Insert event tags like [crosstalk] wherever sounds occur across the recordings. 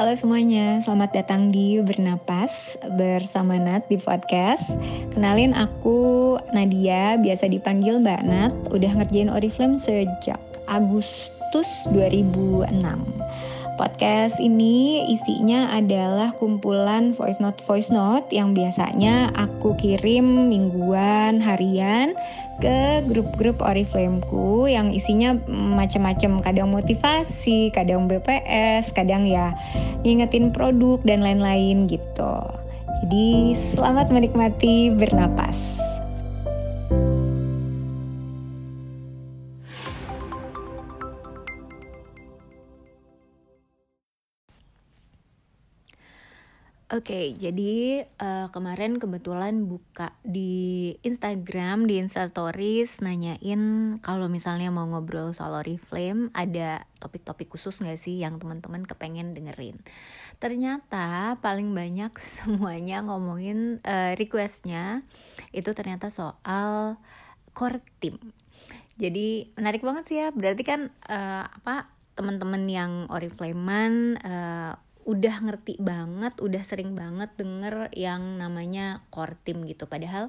Halo semuanya, selamat datang di Bernapas bersama Nat di podcast. Kenalin aku Nadia, biasa dipanggil Mbak Nat, udah ngerjain Oriflame sejak Agustus 2006. Podcast ini isinya adalah kumpulan voice note voice note yang biasanya aku kirim mingguan, harian ke grup-grup Oriflameku yang isinya macam-macam, kadang motivasi, kadang BPS, kadang ya ngingetin produk dan lain-lain gitu. Jadi selamat menikmati bernapas. Oke, okay, jadi uh, kemarin kebetulan buka di Instagram, di Instastories nanyain kalau misalnya mau ngobrol soal Oriflame ada topik-topik khusus gak sih yang teman-teman kepengen dengerin. Ternyata paling banyak [laughs] semuanya ngomongin uh, requestnya itu ternyata soal core team. Jadi menarik banget sih ya, berarti kan uh, apa teman-teman yang Oriflamean uh, udah ngerti banget, udah sering banget denger yang namanya core team gitu. Padahal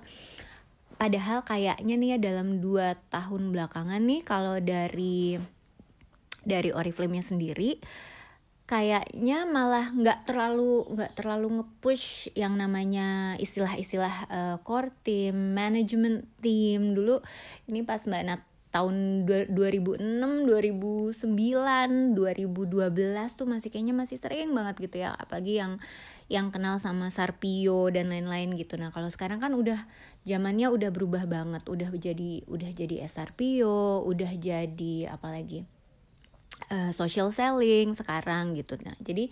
padahal kayaknya nih ya dalam dua tahun belakangan nih kalau dari dari Oriflame-nya sendiri kayaknya malah nggak terlalu nggak terlalu ngepush yang namanya istilah-istilah uh, core team, management team dulu ini pas Mbak Nat tahun 2006, 2009, 2012 tuh masih kayaknya masih sering banget gitu ya apalagi yang yang kenal sama Sarpio dan lain-lain gitu. Nah, kalau sekarang kan udah zamannya udah berubah banget, udah jadi udah jadi Sarpio, udah jadi apalagi uh, social selling sekarang gitu. Nah, jadi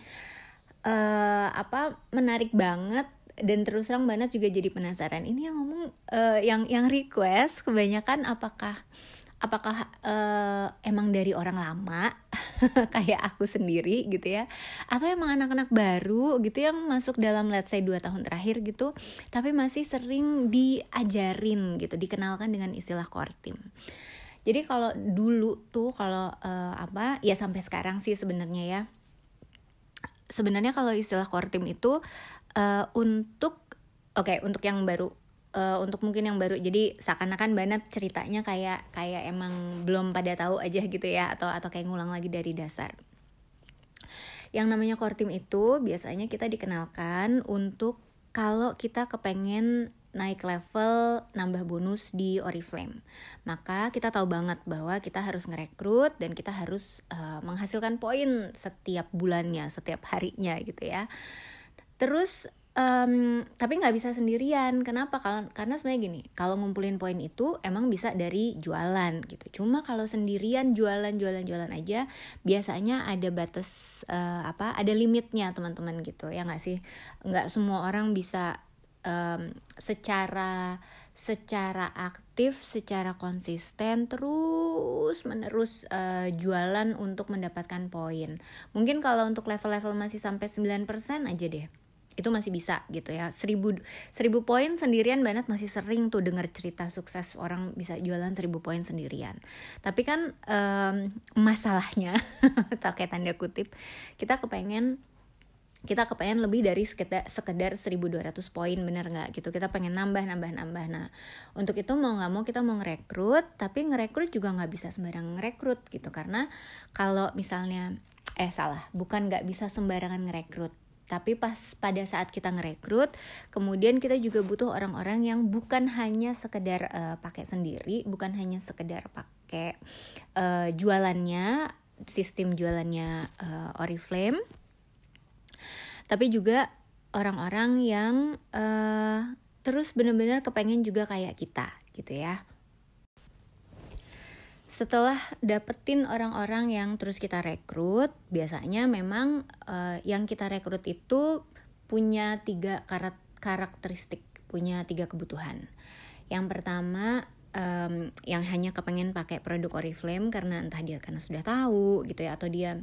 uh, apa menarik banget dan terus terang banget juga jadi penasaran ini yang ngomong uh, yang yang request kebanyakan apakah apakah uh, emang dari orang lama [laughs] kayak aku sendiri gitu ya atau emang anak-anak baru gitu yang masuk dalam let's say 2 tahun terakhir gitu tapi masih sering diajarin gitu dikenalkan dengan istilah core team. Jadi kalau dulu tuh kalau uh, apa ya sampai sekarang sih sebenarnya ya sebenarnya kalau istilah core team itu uh, untuk oke okay, untuk yang baru uh, untuk mungkin yang baru. Jadi seakan-akan banget ceritanya kayak kayak emang belum pada tahu aja gitu ya atau atau kayak ngulang lagi dari dasar. Yang namanya core team itu biasanya kita dikenalkan untuk kalau kita kepengen naik level nambah bonus di Oriflame. Maka kita tahu banget bahwa kita harus ngerekrut dan kita harus uh, menghasilkan poin setiap bulannya setiap harinya gitu ya. Terus um, tapi nggak bisa sendirian. Kenapa? Karena sebenarnya gini kalau ngumpulin poin itu emang bisa dari jualan gitu. Cuma kalau sendirian jualan jualan jualan aja biasanya ada batas uh, apa ada limitnya teman-teman gitu ya nggak sih? Nggak semua orang bisa um, secara secara aktif, secara konsisten terus menerus uh, jualan untuk mendapatkan poin. Mungkin kalau untuk level-level masih sampai 9% aja deh itu masih bisa gitu ya. Seribu seribu poin sendirian banget masih sering tuh denger cerita sukses orang bisa jualan seribu poin sendirian. Tapi kan um, masalahnya [laughs] tak kayak tanda kutip kita kepengen kita kepengen lebih dari sekedar sekedar 1200 poin bener nggak? Gitu kita pengen nambah nambah nambah. Nah untuk itu mau nggak mau kita mau ngerekrut tapi ngerekrut juga nggak bisa sembarang ngerekrut gitu. Karena kalau misalnya eh salah bukan nggak bisa sembarangan ngerekrut tapi pas pada saat kita ngerekrut, kemudian kita juga butuh orang-orang yang bukan hanya sekedar uh, pakai sendiri, bukan hanya sekedar pakai uh, jualannya, sistem jualannya uh, Oriflame, tapi juga orang-orang yang uh, terus benar-benar kepengen juga kayak kita, gitu ya setelah dapetin orang-orang yang terus kita rekrut, biasanya memang uh, yang kita rekrut itu punya tiga karakteristik, punya tiga kebutuhan. Yang pertama um, yang hanya kepengen pakai produk Oriflame karena entah dia karena sudah tahu gitu ya atau dia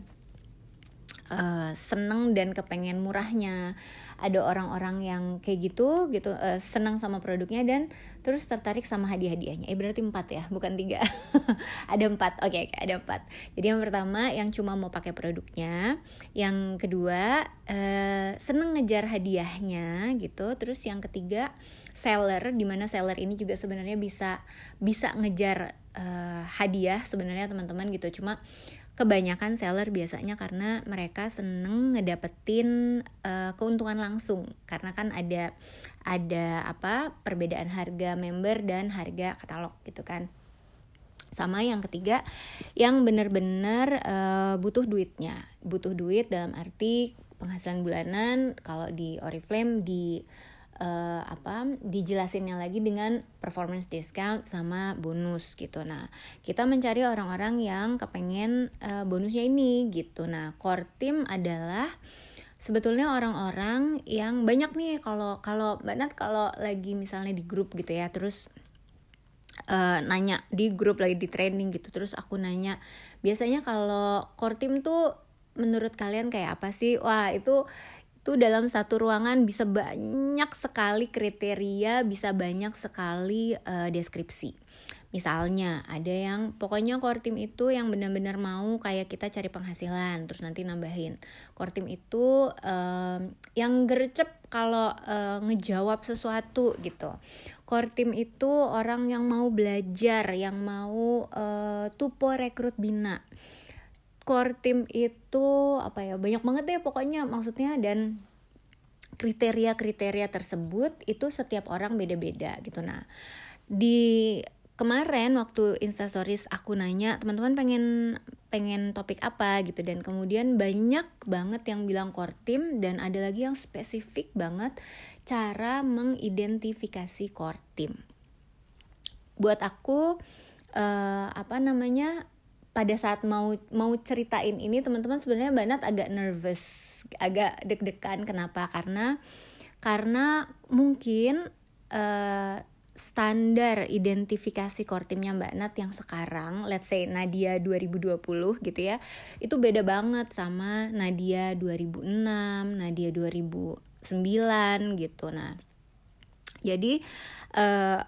uh, seneng dan kepengen murahnya. Ada orang-orang yang kayak gitu gitu uh, senang sama produknya dan terus tertarik sama hadiah-hadiahnya. Eh berarti empat ya bukan tiga. [laughs] Ada empat oke ada empat. Jadi yang pertama yang cuma mau pakai produknya. Yang kedua uh, seneng ngejar hadiahnya gitu. Terus yang ketiga seller di mana seller ini juga sebenarnya bisa bisa ngejar uh, hadiah sebenarnya teman-teman gitu. Cuma kebanyakan seller biasanya karena mereka seneng ngedapetin uh, keuntungan langsung. Karena kan ada ada apa perbedaan harga member dan harga katalog gitu kan. Sama yang ketiga yang benar-benar uh, butuh duitnya. Butuh duit dalam arti penghasilan bulanan kalau di Oriflame di uh, apa dijelasinnya lagi dengan performance discount sama bonus gitu. Nah, kita mencari orang-orang yang kepengen uh, bonusnya ini gitu. Nah, core team adalah sebetulnya orang-orang yang banyak nih kalau kalau banget kalau lagi misalnya di grup gitu ya, terus uh, nanya di grup lagi di training gitu, terus aku nanya, biasanya kalau core team tuh menurut kalian kayak apa sih? Wah, itu itu dalam satu ruangan bisa banyak sekali kriteria, bisa banyak sekali uh, deskripsi. Misalnya ada yang pokoknya core team itu yang benar-benar mau kayak kita cari penghasilan terus nanti nambahin. Core team itu um, yang gercep kalau uh, ngejawab sesuatu gitu. Core team itu orang yang mau belajar, yang mau uh, tupo rekrut bina core team itu apa ya banyak banget deh pokoknya maksudnya dan kriteria-kriteria tersebut itu setiap orang beda-beda gitu. Nah di kemarin waktu instastories aku nanya teman-teman pengen pengen topik apa? gitu. Dan kemudian banyak banget yang bilang core team dan ada lagi yang spesifik banget cara mengidentifikasi core team. Buat aku uh, apa namanya pada saat mau mau ceritain ini teman-teman sebenarnya banget agak nervous agak deg-degan. Kenapa? Karena karena mungkin uh, standar identifikasi core timnya Mbak Nat yang sekarang let's say Nadia 2020 gitu ya itu beda banget sama Nadia 2006 Nadia 2009 gitu. Nah jadi uh,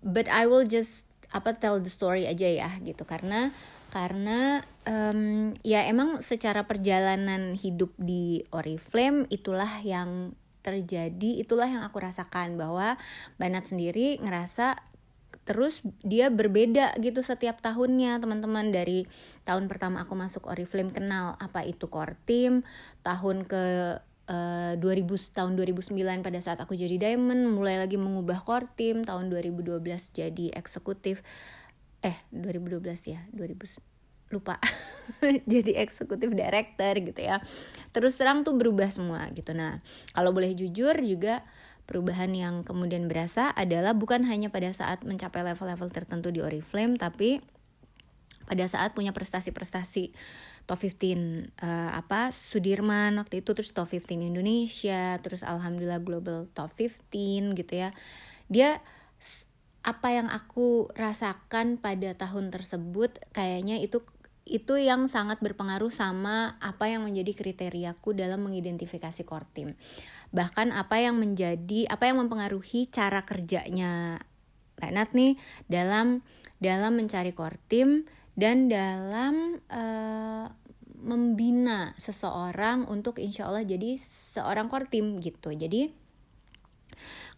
but I will just apa tell the story aja ya gitu. Karena karena um, ya emang secara perjalanan hidup di Oriflame itulah yang terjadi itulah yang aku rasakan bahwa Banat sendiri ngerasa terus dia berbeda gitu setiap tahunnya. Teman-teman dari tahun pertama aku masuk Oriflame kenal apa itu core team tahun ke uh, 2000 tahun 2009 pada saat aku jadi diamond mulai lagi mengubah core team tahun 2012 jadi eksekutif eh 2012 ya 2000 lupa. [laughs] Jadi eksekutif director gitu ya. Terus terang tuh berubah semua gitu. Nah kalau boleh jujur juga perubahan yang kemudian berasa adalah bukan hanya pada saat mencapai level-level tertentu di Oriflame tapi pada saat punya prestasi-prestasi top 15 uh, eh, apa Sudirman waktu itu terus top 15 Indonesia terus alhamdulillah global top 15 gitu ya. Dia apa yang aku rasakan pada tahun tersebut kayaknya itu itu yang sangat berpengaruh sama apa yang menjadi kriteriaku dalam mengidentifikasi core team. Bahkan apa yang menjadi apa yang mempengaruhi cara kerjanya Mbak Nat nih dalam dalam mencari core team dan dalam uh, membina seseorang untuk insya Allah jadi seorang core team gitu. Jadi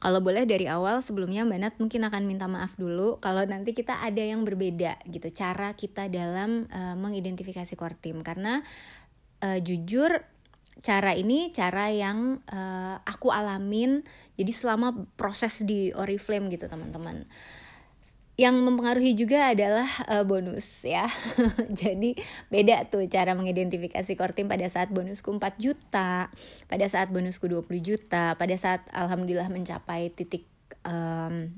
kalau boleh dari awal sebelumnya Mbak Nat mungkin akan minta maaf dulu kalau nanti kita ada yang berbeda gitu cara kita dalam uh, mengidentifikasi core team. Karena uh, jujur cara ini cara yang uh, aku alamin jadi selama proses di Oriflame gitu teman-teman yang mempengaruhi juga adalah uh, bonus ya. [laughs] Jadi beda tuh cara mengidentifikasi core team pada saat bonusku 4 juta, pada saat bonusku 20 juta, pada saat alhamdulillah mencapai titik um,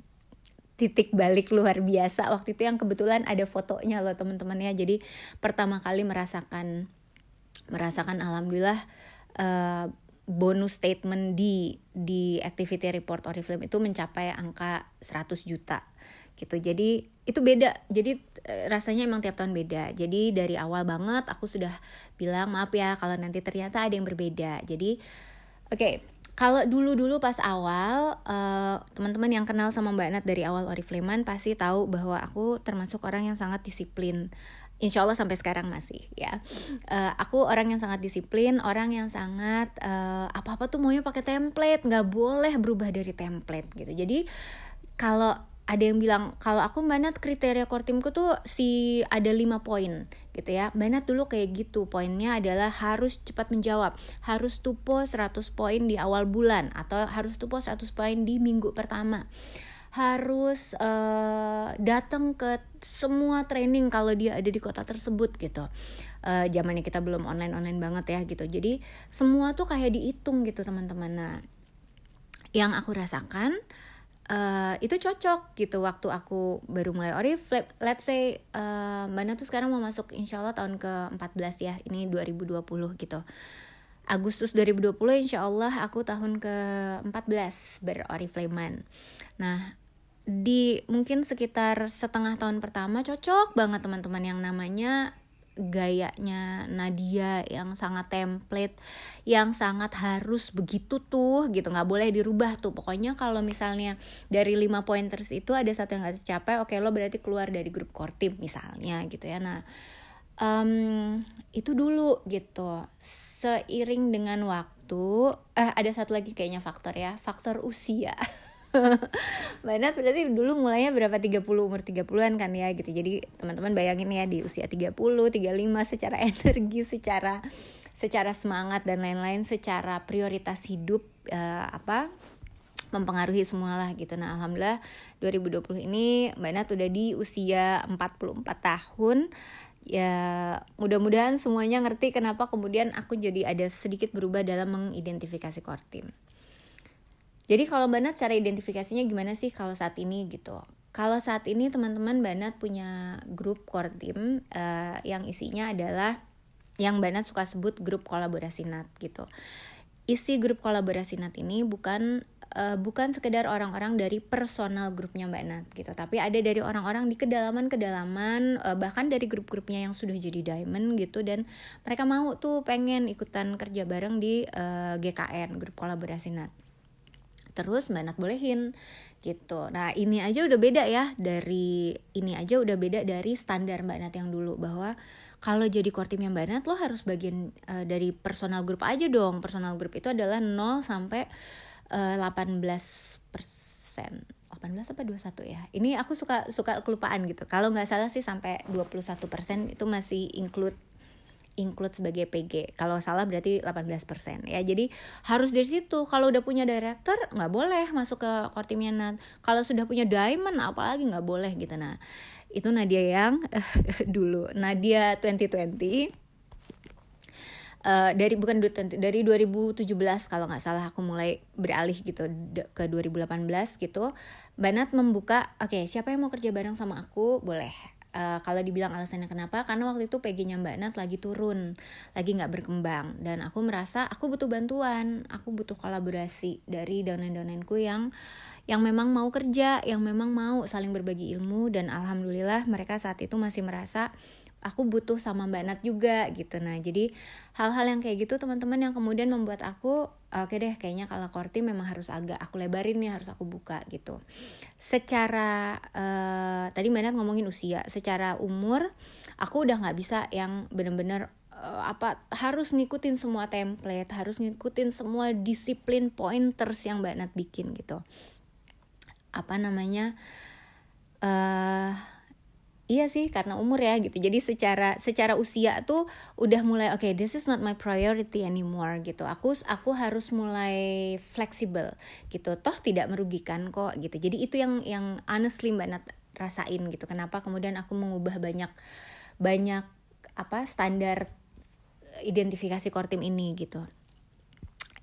titik balik luar biasa waktu itu yang kebetulan ada fotonya loh teman-teman ya. Jadi pertama kali merasakan merasakan alhamdulillah uh, bonus statement di di activity report Oriflame itu mencapai angka 100 juta gitu. Jadi itu beda. Jadi eh, rasanya emang tiap tahun beda. Jadi dari awal banget aku sudah bilang maaf ya kalau nanti ternyata ada yang berbeda. Jadi oke, okay, kalau dulu-dulu pas awal uh, teman-teman yang kenal sama Mbak Nat dari awal Oriflame pasti tahu bahwa aku termasuk orang yang sangat disiplin insya Allah sampai sekarang masih ya uh, aku orang yang sangat disiplin orang yang sangat uh, eh, apa apa tuh maunya pakai template nggak boleh berubah dari template gitu jadi kalau ada yang bilang kalau aku banget kriteria core timku tuh si ada lima poin gitu ya. Banget dulu kayak gitu poinnya adalah harus cepat menjawab harus tupo 100 poin di awal bulan atau harus tupo 100 poin di minggu pertama. Harus uh, datang ke semua training kalau dia ada di kota tersebut gitu. Uh, zamannya kita belum online online banget ya gitu. Jadi semua tuh kayak dihitung gitu teman-teman. Nah yang aku rasakan Uh, itu cocok gitu waktu aku baru mulai. Oriflame let's say uh, Mbak Nat tuh sekarang mau masuk insya Allah tahun ke-14 ya ini 2020 gitu. Agustus 2020 insya Allah aku tahun ke-14 beroriflamean Nah di mungkin sekitar setengah tahun pertama cocok banget teman-teman yang namanya gayanya Nadia yang sangat template yang sangat harus begitu tuh gitu. Nggak boleh dirubah tuh. Pokoknya kalau misalnya dari lima pointers itu ada satu yang nggak tercapai oke lo berarti keluar dari grup core team misalnya gitu ya. Nah um, itu dulu gitu. Seiring dengan waktu eh ada satu lagi kayaknya faktor ya faktor usia [laughs] [laughs] Mbak Nat berarti dulu mulainya berapa 30 umur 30-an kan ya gitu. Jadi teman-teman bayangin ya di usia 30, 35 secara [laughs] energi, secara secara semangat dan lain-lain, secara prioritas hidup uh, apa mempengaruhi semua lah gitu. Nah, alhamdulillah 2020 ini Mbak Nat udah di usia 44 tahun. Ya, mudah-mudahan semuanya ngerti kenapa kemudian aku jadi ada sedikit berubah dalam mengidentifikasi core. Jadi kalau Mbak cara identifikasinya gimana sih kalau saat ini gitu? Kalau saat ini teman-teman Mbak punya grup core team uh, yang isinya adalah yang Mbak suka sebut grup kolaborasi Nat gitu. Isi grup kolaborasi Nat ini bukan uh, bukan sekedar orang-orang dari personal grupnya Mbak Nat gitu, tapi ada dari orang-orang di kedalaman-kedalaman uh, bahkan dari grup-grupnya yang sudah jadi diamond gitu dan mereka mau tuh pengen ikutan kerja bareng di uh, GKN grup kolaborasi Nat terus Mbak Nat bolehin gitu. Nah ini aja udah beda ya dari ini aja udah beda dari standar Mbak Nat yang dulu bahwa kalau jadi core timnya Mbak Nat lo harus bagian uh, dari personal group aja dong. Personal group itu adalah 0 sampai uh, 18 persen. 18 apa 21 ya ini aku suka suka kelupaan gitu kalau nggak salah sih sampai 21% itu masih include include sebagai PG. Kalau salah berarti 18% ya. Jadi harus dari situ. Kalau udah punya director nggak boleh masuk ke core timnya Nat. Kalau sudah punya diamond apalagi nggak boleh gitu. Nah, itu Nadia yang [laughs] dulu. Nadia 2020 Uh, dari bukan dari 2017 kalau nggak salah aku mulai beralih gitu ke 2018 gitu Banat membuka oke okay, siapa yang mau kerja bareng sama aku boleh uh, kalau dibilang alasannya kenapa karena waktu itu PG-nya Mbak Nat lagi turun lagi nggak berkembang. Dan aku merasa aku butuh bantuan aku butuh kolaborasi dari donen-donenku yang yang memang mau kerja yang memang mau saling berbagi ilmu. Dan alhamdulillah mereka saat itu masih merasa aku butuh sama Mbak Nat juga gitu. Nah jadi hal-hal yang kayak gitu teman-teman yang kemudian membuat aku oke okay deh kayaknya kalau korti memang harus agak aku lebarin nih harus aku buka gitu. Secara uh, tadi Mbak Nat ngomongin usia secara umur aku udah nggak bisa yang bener-bener uh, apa harus ngikutin semua template harus ngikutin semua disiplin pointers yang Mbak Nat bikin gitu. Apa namanya uh, iya sih karena umur ya gitu. Jadi secara secara usia tuh udah mulai oke okay, this is not my priority anymore gitu. Aku aku harus mulai fleksibel gitu. Toh tidak merugikan kok gitu. Jadi itu yang yang honestly mbak Nat rasain gitu. Kenapa kemudian aku mengubah banyak banyak apa standar identifikasi core team ini gitu.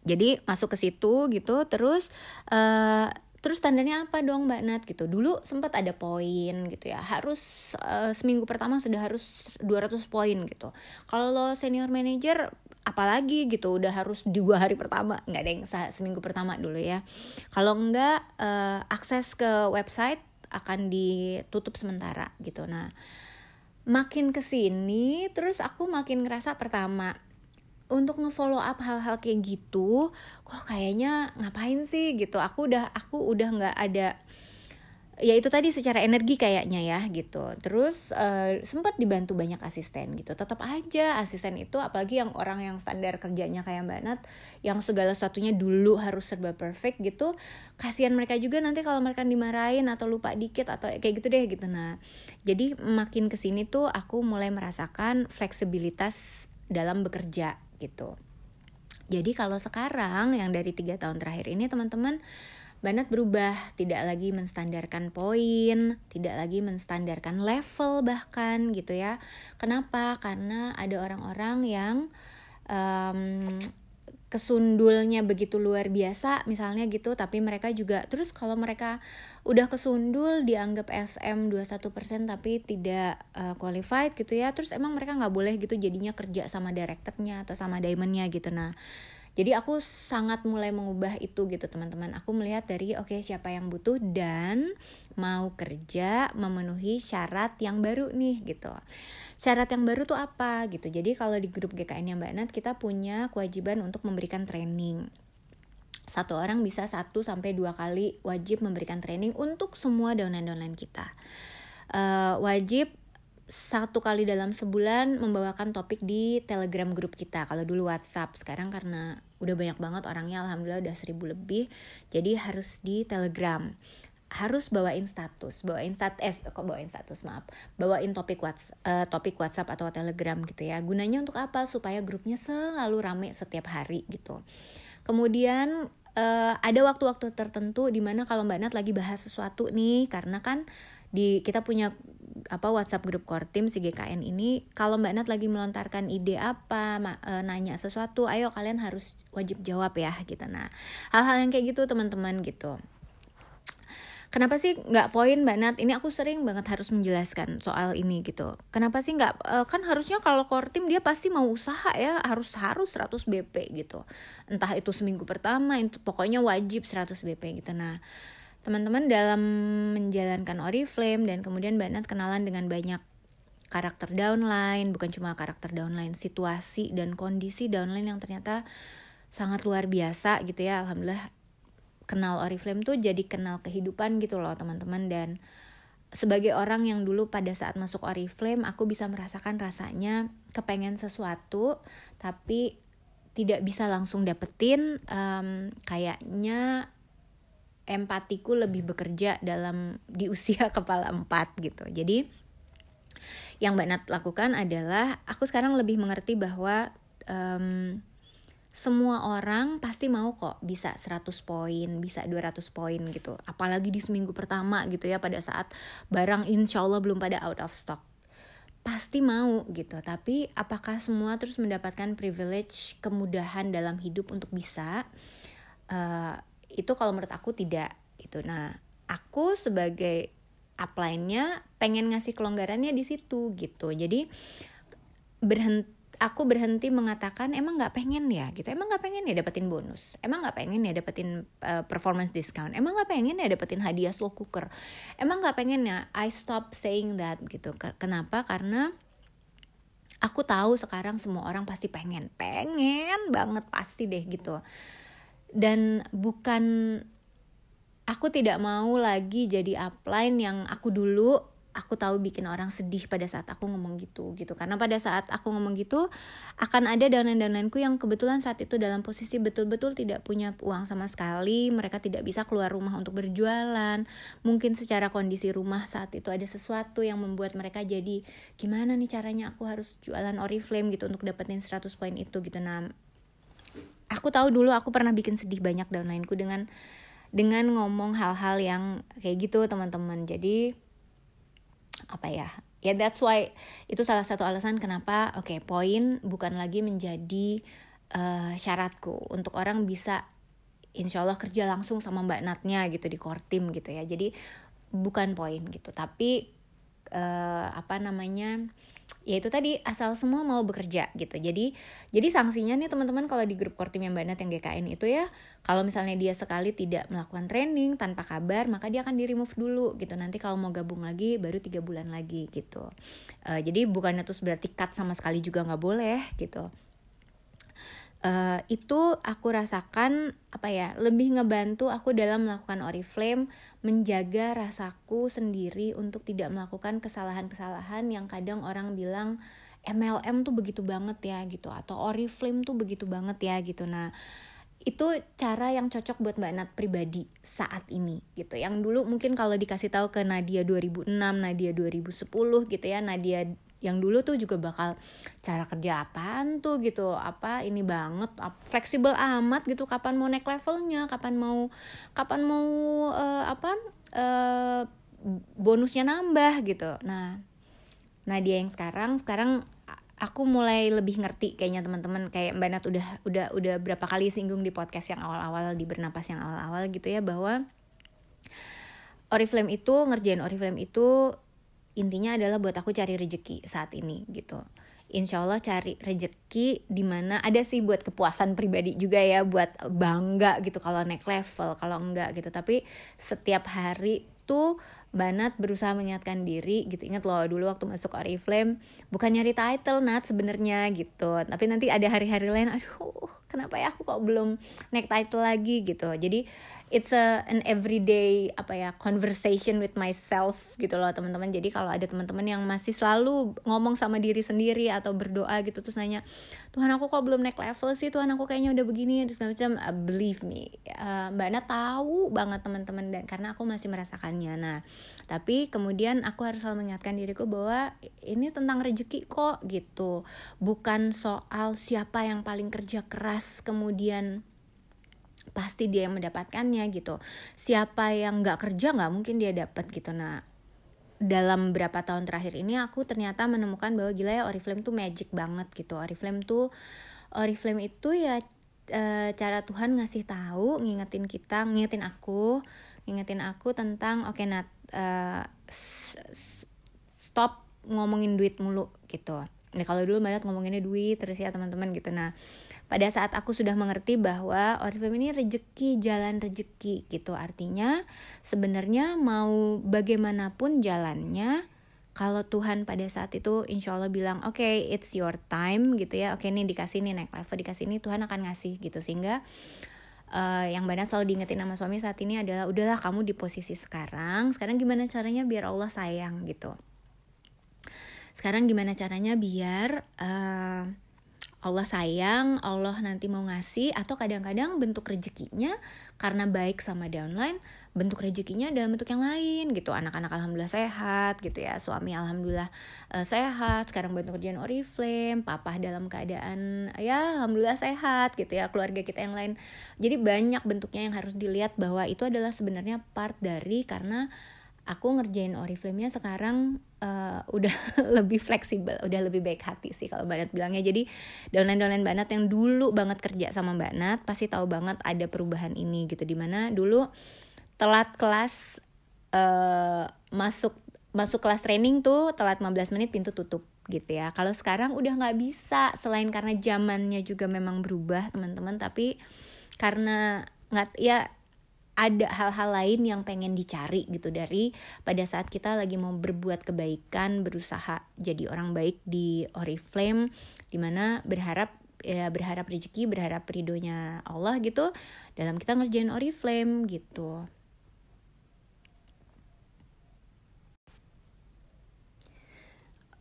Jadi masuk ke situ gitu. Terus uh, Terus standarnya apa dong Mbak Nat gitu. Dulu sempat ada poin gitu ya. Harus uh, seminggu pertama sudah harus 200 poin gitu. Kalau lo senior manager apalagi gitu udah harus dua hari pertama nggak ada yang seminggu pertama dulu ya kalau enggak uh, akses ke website akan ditutup sementara gitu nah makin ke sini terus aku makin ngerasa pertama untuk ngefollow up hal-hal kayak gitu kok kayaknya ngapain sih gitu? Aku udah aku udah nggak ada ya itu tadi secara energi kayaknya ya gitu. Terus uh, sempat dibantu banyak asisten gitu. Tetap aja asisten itu apalagi yang orang yang standar kerjanya kayak mbak Nat yang segala sesuatunya dulu harus serba perfect gitu kasihan mereka juga nanti kalau mereka dimarahin atau lupa dikit atau kayak gitu deh gitu. Nah jadi makin ke sini tuh aku mulai merasakan fleksibilitas dalam bekerja gitu jadi kalau sekarang yang dari tiga tahun terakhir ini teman-teman Banat berubah, tidak lagi menstandarkan poin, tidak lagi menstandarkan level bahkan gitu ya. Kenapa? Karena ada orang-orang yang um, kesundulnya begitu luar biasa misalnya gitu. Tapi mereka juga terus kalau mereka udah kesundul dianggap SM 21% tapi tidak uh, qualified gitu ya terus emang mereka nggak boleh gitu jadinya kerja sama direkturnya atau sama diamondnya gitu. Nah jadi aku sangat mulai mengubah itu gitu teman-teman. Aku melihat dari oke okay, siapa yang butuh dan mau kerja memenuhi syarat yang baru nih gitu. Syarat yang baru tuh apa gitu. Jadi kalau di grup GKN yang Mbak Nat kita punya kewajiban untuk memberikan training. Satu orang bisa satu sampai dua kali wajib memberikan training untuk semua downline-downline kita. Uh, wajib satu kali dalam sebulan membawakan topik di telegram grup kita. Kalau dulu whatsapp sekarang karena udah banyak banget orangnya alhamdulillah udah seribu lebih jadi harus di telegram. Harus bawain status bawain stat eh kok bawain status maaf. Bawain topik whats uh, topik WhatsApp atau Telegram gitu ya. Gunanya untuk apa? Supaya grupnya selalu rame setiap hari gitu. Kemudian uh, ada waktu-waktu tertentu di mana kalau Mbak Nat lagi bahas sesuatu nih karena kan di kita punya apa WhatsApp grup core team si GKN ini kalau Mbak Nat lagi melontarkan ide apa ma, e, nanya sesuatu ayo kalian harus wajib jawab ya gitu nah hal-hal yang kayak gitu teman-teman gitu Kenapa sih nggak poin Mbak Nat? Ini aku sering banget harus menjelaskan soal ini gitu. Kenapa sih nggak? E, kan harusnya kalau core team dia pasti mau usaha ya, harus harus 100 BP gitu. Entah itu seminggu pertama, itu pokoknya wajib 100 BP gitu. Nah, teman-teman dalam menjalankan Oriflame dan kemudian Mbak kenalan dengan banyak karakter downline, bukan cuma karakter downline, situasi dan kondisi downline yang ternyata sangat luar biasa gitu ya. Alhamdulillah kenal Oriflame tuh jadi kenal kehidupan gitu loh teman-teman dan sebagai orang yang dulu pada saat masuk Oriflame aku bisa merasakan rasanya kepengen sesuatu tapi tidak bisa langsung dapetin um, kayaknya empatiku lebih bekerja dalam di usia [laughs] kepala empat gitu jadi yang Mbak Nat lakukan adalah aku sekarang lebih mengerti bahwa um, semua orang pasti mau kok bisa 100 poin, bisa 200 poin gitu. Apalagi di seminggu pertama gitu ya pada saat barang insya Allah belum pada out of stock. Pasti mau gitu, tapi apakah semua terus mendapatkan privilege, kemudahan dalam hidup untuk bisa? Uh, itu kalau menurut aku tidak itu nah aku sebagai upline-nya pengen ngasih kelonggarannya di situ gitu. Jadi berhenti aku berhenti mengatakan emang nggak pengen ya? Gitu. Emang nggak pengen ya dapetin bonus? Emang nggak pengen ya dapetin uh, performance discount? Emang nggak pengen ya dapetin hadiah slow cooker? Emang nggak pengen ya I stop saying that? Gitu. Kenapa? Karena aku tahu sekarang semua orang pasti pengen. Pengen banget pasti deh gitu dan bukan aku tidak mau lagi jadi upline yang aku dulu aku tahu bikin orang sedih pada saat aku ngomong gitu gitu. Karena pada saat aku ngomong gitu akan ada downline-downlineku yang kebetulan saat itu dalam posisi betul-betul tidak punya uang sama sekali mereka tidak bisa keluar rumah untuk berjualan. Mungkin secara kondisi rumah saat itu ada sesuatu yang membuat mereka jadi gimana nih caranya aku harus jualan Oriflame gitu untuk dapetin 100 poin itu? Gitu. Nah aku tahu dulu aku pernah bikin sedih banyak downlineku dengan dengan ngomong hal-hal yang kayak gitu teman-teman. Jadi apa ya? Ya that's why itu salah satu alasan kenapa oke okay, poin bukan lagi menjadi uh, syaratku untuk orang bisa insya Allah kerja langsung sama mbak Natnya gitu di core team gitu ya. Jadi bukan poin gitu. Tapi uh, apa namanya ya itu tadi asal semua mau bekerja gitu. Jadi jadi sanksinya nih teman-teman kalau di grup core yang banget yang GKN itu ya kalau misalnya dia sekali tidak melakukan training tanpa kabar maka dia akan di remove dulu gitu. Nanti kalau mau gabung lagi baru tiga bulan lagi gitu. Uh, jadi bukannya terus berarti cut sama sekali juga nggak boleh gitu Uh, itu aku rasakan apa ya lebih ngebantu aku dalam melakukan oriflame menjaga rasaku sendiri untuk tidak melakukan kesalahan-kesalahan yang kadang orang bilang MLM tuh begitu banget ya gitu atau Oriflame tuh begitu banget ya gitu. Nah itu cara yang cocok buat Mbak Nat pribadi saat ini gitu. Yang dulu mungkin kalau dikasih tahu ke Nadia 2006 Nadia 2010 gitu ya Nadia yang dulu tuh juga bakal cara kerja apaan tuh gitu apa ini banget fleksibel amat gitu kapan mau naik levelnya kapan mau kapan mau uh, apa uh, bonusnya nambah gitu. Nah nah dia yang sekarang sekarang aku mulai lebih ngerti kayaknya teman-teman kayak Mbak Nat udah udah udah berapa kali singgung di podcast yang awal-awal di bernapas yang awal-awal gitu ya bahwa Oriflame itu ngerjain Oriflame itu intinya adalah buat aku cari rejeki saat ini gitu. Insya Allah cari rejeki di mana ada sih buat kepuasan pribadi juga ya buat bangga gitu kalau naik level kalau enggak gitu. Tapi setiap hari tuh Banat berusaha mengingatkan diri gitu. Ingat loh dulu waktu masuk Oriflame bukan nyari title Nat sebenarnya gitu. Tapi nanti ada hari-hari lain aduh kenapa ya aku kok belum naik title lagi gitu. Jadi it's a an everyday apa ya conversation with myself gitu loh teman-teman. Jadi kalau ada teman-teman yang masih selalu ngomong sama diri sendiri atau berdoa gitu terus nanya Tuhan aku kok belum naik level sih? Tuhan aku kayaknya udah begini segala macam uh, believe me uh, mbak Ana tahu banget teman-teman dan karena aku masih merasakannya. Nah tapi kemudian aku harus selalu mengingatkan diriku bahwa ini tentang rezeki kok gitu. Bukan soal siapa yang paling kerja keras kemudian pasti dia yang mendapatkannya gitu. Siapa yang nggak kerja nggak mungkin dia dapat gitu. Nah dalam berapa tahun terakhir ini aku ternyata menemukan bahwa gila ya Oriflame tuh magic banget gitu. Oriflame tuh Oriflame itu ya e, cara Tuhan ngasih tahu ngingetin kita ngingetin aku ngingetin aku tentang oke okay, Nat e, stop ngomongin duit mulu gitu. Nah kalau dulu banyak ngomonginnya duit terus ya teman-teman gitu. Nah pada saat aku sudah mengerti bahwa Oriflame ini rejeki jalan rejeki gitu. Artinya sebenarnya mau bagaimanapun jalannya kalau Tuhan pada saat itu insya Allah bilang oke okay, it's your time gitu ya. Oke okay, nih dikasih nih naik level dikasih ini Tuhan akan ngasih gitu. Sehingga uh, yang banyak selalu diingetin sama suami saat ini adalah udahlah kamu di posisi sekarang sekarang gimana caranya biar Allah sayang gitu. Sekarang gimana caranya biar uh, Allah sayang, Allah nanti mau ngasih atau kadang-kadang bentuk rezekinya karena baik sama downline, bentuk rezekinya dalam bentuk yang lain gitu. Anak-anak alhamdulillah sehat gitu ya, suami alhamdulillah uh, sehat, sekarang bentuk kerjaan Oriflame, papa dalam keadaan ya alhamdulillah sehat gitu ya, keluarga kita yang lain. Jadi banyak bentuknya yang harus dilihat bahwa itu adalah sebenarnya part dari karena aku ngerjain Oriflame-nya sekarang uh, udah [laughs] lebih fleksibel, udah lebih baik hati sih kalau Nat bilangnya. Jadi downline-downline Nat yang dulu banget kerja sama Mbak Nat pasti tahu banget ada perubahan ini gitu. Di mana dulu telat kelas uh, masuk masuk kelas training tuh telat 15 menit pintu tutup gitu ya. Kalau sekarang udah nggak bisa selain karena zamannya juga memang berubah teman-teman, tapi karena nggak ya ada hal-hal lain yang pengen dicari gitu dari pada saat kita lagi mau berbuat kebaikan berusaha jadi orang baik di Oriflame di mana berharap ya berharap rezeki berharap ridhonya Allah gitu dalam kita ngerjain Oriflame gitu.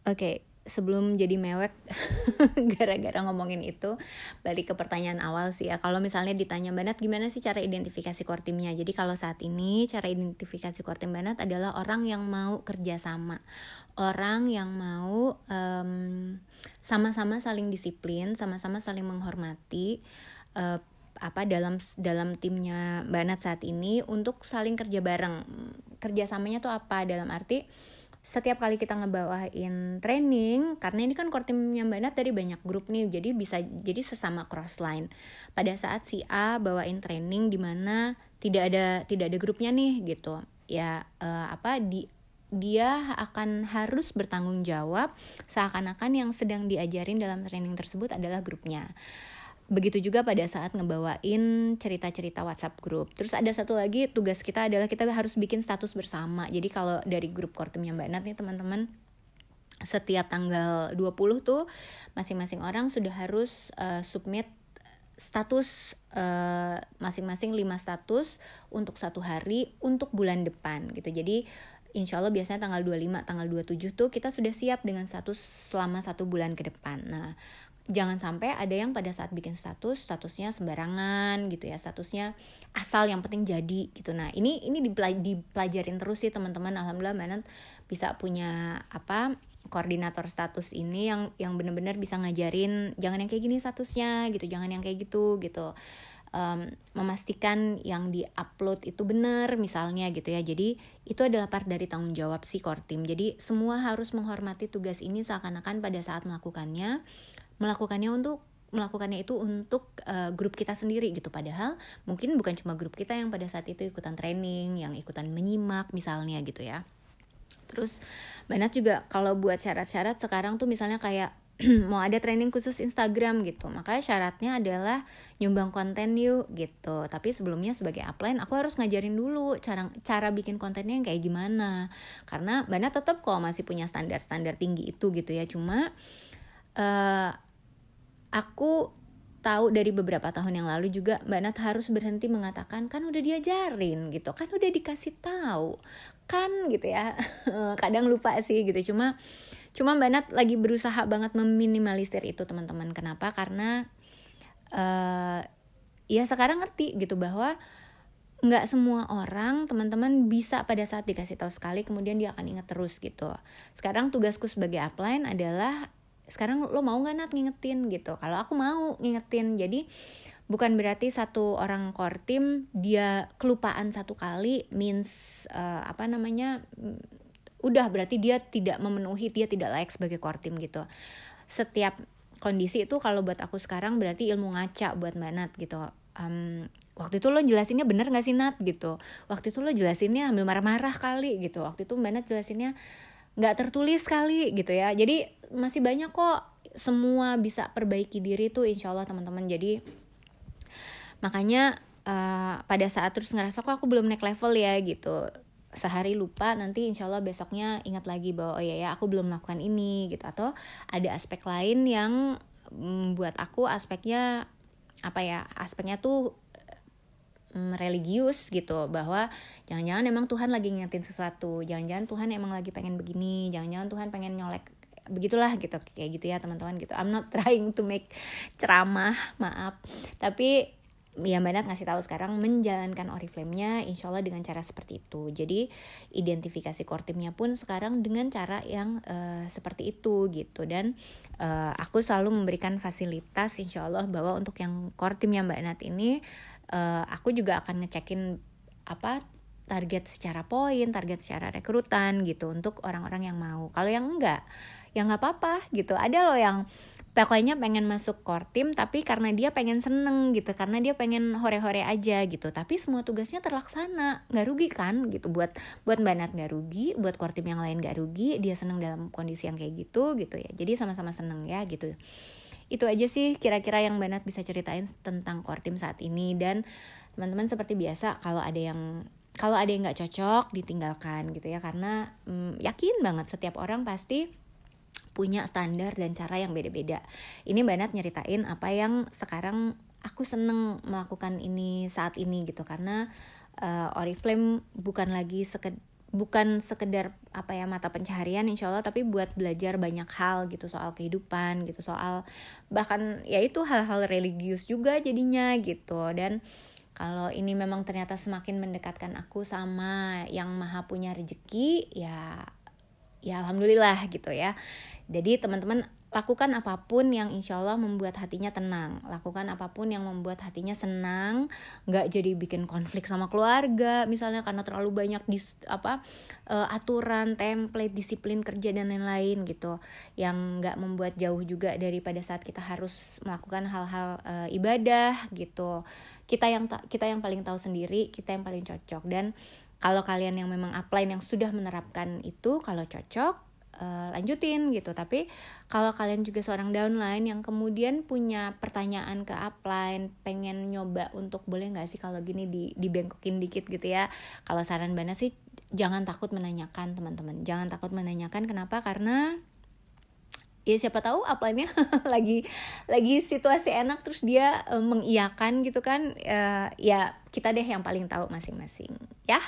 Oke, okay, sebelum jadi mewek [laughs] gara-gara ngomongin itu balik ke pertanyaan awal sih ya. Kalau misalnya ditanya Banat gimana sih cara identifikasi core timnya jadi kalau saat ini cara identifikasi core tim Banat adalah orang yang mau kerjasama. Orang yang mau sama sama-sama saling disiplin sama-sama saling menghormati uh, apa dalam dalam timnya Banat saat ini untuk saling kerja bareng. Kerjasamanya tuh apa? Dalam arti setiap kali kita ngebawain training karena ini kan core timnya Mbak Nat dari banyak grup nih jadi bisa jadi sesama cross line pada saat si A bawain training di mana tidak ada tidak ada grupnya nih gitu ya uh, apa di dia akan harus bertanggung jawab seakan-akan yang sedang diajarin dalam training tersebut adalah grupnya. Begitu juga pada saat ngebawain cerita-cerita WhatsApp grup. Terus ada satu lagi tugas kita adalah kita harus bikin status bersama. Jadi kalau dari grup kortimnya Mbak Nat nih teman-teman setiap tanggal 20 tuh masing-masing orang sudah harus uh, submit status eh, masing-masing uh, 5 status untuk satu hari untuk bulan depan gitu. Jadi insya Allah biasanya tanggal 25, tanggal 27 tuh kita sudah siap dengan status selama satu bulan ke depan. Nah, jangan sampai ada yang pada saat bikin status statusnya sembarangan gitu ya statusnya asal yang penting jadi gitu. Nah ini ini dipelajarin terus sih teman-teman. Alhamdulillah mana bisa punya apa koordinator status ini yang yang benar-benar bisa ngajarin jangan yang kayak gini statusnya gitu jangan yang kayak gitu gitu. Um, memastikan yang diupload itu benar misalnya gitu ya. Jadi itu adalah part dari tanggung jawab si core team. Jadi semua harus menghormati tugas ini seakan-akan pada saat melakukannya melakukannya untuk melakukannya itu untuk uh, grup kita sendiri gitu. Padahal mungkin bukan cuma grup kita yang pada saat itu ikutan training yang ikutan menyimak misalnya gitu ya. Terus banyak juga kalau buat syarat-syarat sekarang tuh misalnya kayak [clears throat] mau ada training khusus Instagram gitu. Makanya syaratnya adalah nyumbang konten yuk gitu. Tapi sebelumnya sebagai upline aku harus ngajarin dulu cara cara bikin kontennya yang kayak gimana. Karena banyak tetap kok masih punya standar-standar tinggi itu gitu ya. Cuma uh, aku tahu dari beberapa tahun yang lalu juga Mbak Nat harus berhenti mengatakan kan udah diajarin gitu. Kan udah dikasih tahu. Kan gitu ya. [laughs] Kadang lupa sih gitu. Cuma cuma Mbak Nat lagi berusaha banget meminimalisir itu teman-teman. Kenapa? Karena uh, ya sekarang ngerti gitu bahwa nggak semua orang teman-teman bisa pada saat dikasih tahu sekali kemudian dia akan ingat terus gitu. Sekarang tugasku sebagai upline adalah sekarang lo mau nggak nat ngingetin gitu. Kalau aku mau ngingetin jadi bukan berarti satu orang core team dia kelupaan satu kali means uh, apa namanya mm, udah berarti dia tidak memenuhi dia tidak layak sebagai core team gitu. Setiap kondisi itu kalau buat aku sekarang berarti ilmu ngaca buat mbak Nat gitu. Um, waktu itu lo jelasinnya bener gak sih Nat gitu? Waktu itu lo jelasinnya ambil marah-marah kali gitu. Waktu itu mbak Nat jelasinnya nggak tertulis kali gitu ya. Jadi masih banyak kok. Semua bisa perbaiki diri tuh insya Allah teman-teman. Jadi makanya uh, pada saat terus ngerasa kok aku belum naik level ya? gitu. Sehari lupa nanti insya Allah besoknya ingat lagi bahwa oh ya ya aku belum melakukan ini gitu. Atau ada aspek lain yang membuat aku aspeknya apa ya aspeknya tuh mm, religius gitu. Bahwa jangan-jangan emang Tuhan lagi ngingetin sesuatu. Jangan-jangan Tuhan emang lagi pengen begini. Jangan-jangan Tuhan pengen nyolek begitulah gitu kayak gitu ya teman-teman gitu I'm not trying to make ceramah maaf tapi ya Mbak Nat ngasih tahu sekarang menjalankan Oriflame-nya insya Allah dengan cara seperti itu. Jadi identifikasi core team-nya pun sekarang dengan cara yang uh, seperti itu gitu dan uh, aku selalu memberikan fasilitas insya Allah bahwa untuk yang core team yang Mbak Nat ini uh, aku juga akan ngecekin apa target secara poin, target secara rekrutan gitu untuk orang-orang yang mau. Kalau yang enggak, ya nggak apa-apa gitu. Ada loh yang pokoknya pengen masuk core team tapi karena dia pengen seneng gitu, karena dia pengen hore-hore aja gitu. Tapi semua tugasnya terlaksana, nggak rugi kan gitu. Buat buat Mbak Nat nggak rugi, buat core team yang lain nggak rugi. Dia seneng dalam kondisi yang kayak gitu gitu ya. Jadi sama-sama seneng ya gitu itu aja sih kira-kira yang Nat bisa ceritain tentang core team saat ini dan teman-teman seperti biasa kalau ada yang kalau ada yang nggak cocok ditinggalkan gitu ya karena hmm, yakin banget setiap orang pasti punya standar dan cara yang beda-beda. Ini Mbak nyeritain apa yang sekarang aku seneng melakukan ini saat ini gitu. Karena uh, Oriflame bukan lagi seked bukan sekedar apa ya mata pencaharian insya Allah tapi buat belajar banyak hal gitu soal kehidupan gitu soal bahkan ya itu hal-hal religius juga jadinya gitu. Dan kalau ini memang ternyata semakin mendekatkan aku sama yang maha punya rezeki ya ya alhamdulillah gitu ya jadi teman-teman lakukan apa pun yang insya Allah membuat hatinya tenang. Lakukan apa pun yang membuat hatinya senang. Nggak jadi bikin konflik sama keluarga misalnya karena terlalu banyak dis apa uh, aturan template disiplin kerja dan lain-lain gitu. Yang nggak membuat jauh juga daripada saat kita harus melakukan hal-hal uh, ibadah gitu. Kita yang kita yang paling tahu sendiri kita yang paling cocok. Dan kalau kalian yang memang upline yang sudah menerapkan itu kalau cocok uh, lanjutin gitu. Tapi kalau kalian juga seorang downline yang kemudian punya pertanyaan ke upline pengen nyoba untuk boleh nggak sih kalau gini di dibengkokin dikit gitu ya? Kalau saran banget sih jangan takut menanyakan teman-teman. Jangan takut menanyakan kenapa? Karena ya siapa tahu upline-nya [laughs] lagi lagi situasi enak terus dia uh, mengiyakan gitu kan uh, ya kita deh yang paling tahu masing-masing ya